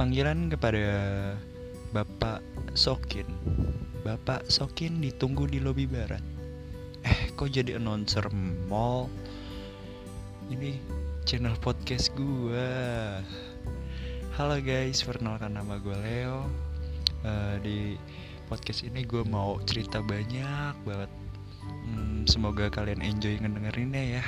panggilan kepada Bapak Sokin. Bapak Sokin ditunggu di lobi barat. Eh, kok jadi announcer mall? Ini channel podcast gua. Halo guys, perkenalkan nama gue Leo. Uh, di podcast ini gue mau cerita banyak banget. Hmm, semoga kalian enjoy ngedengerinnya ya.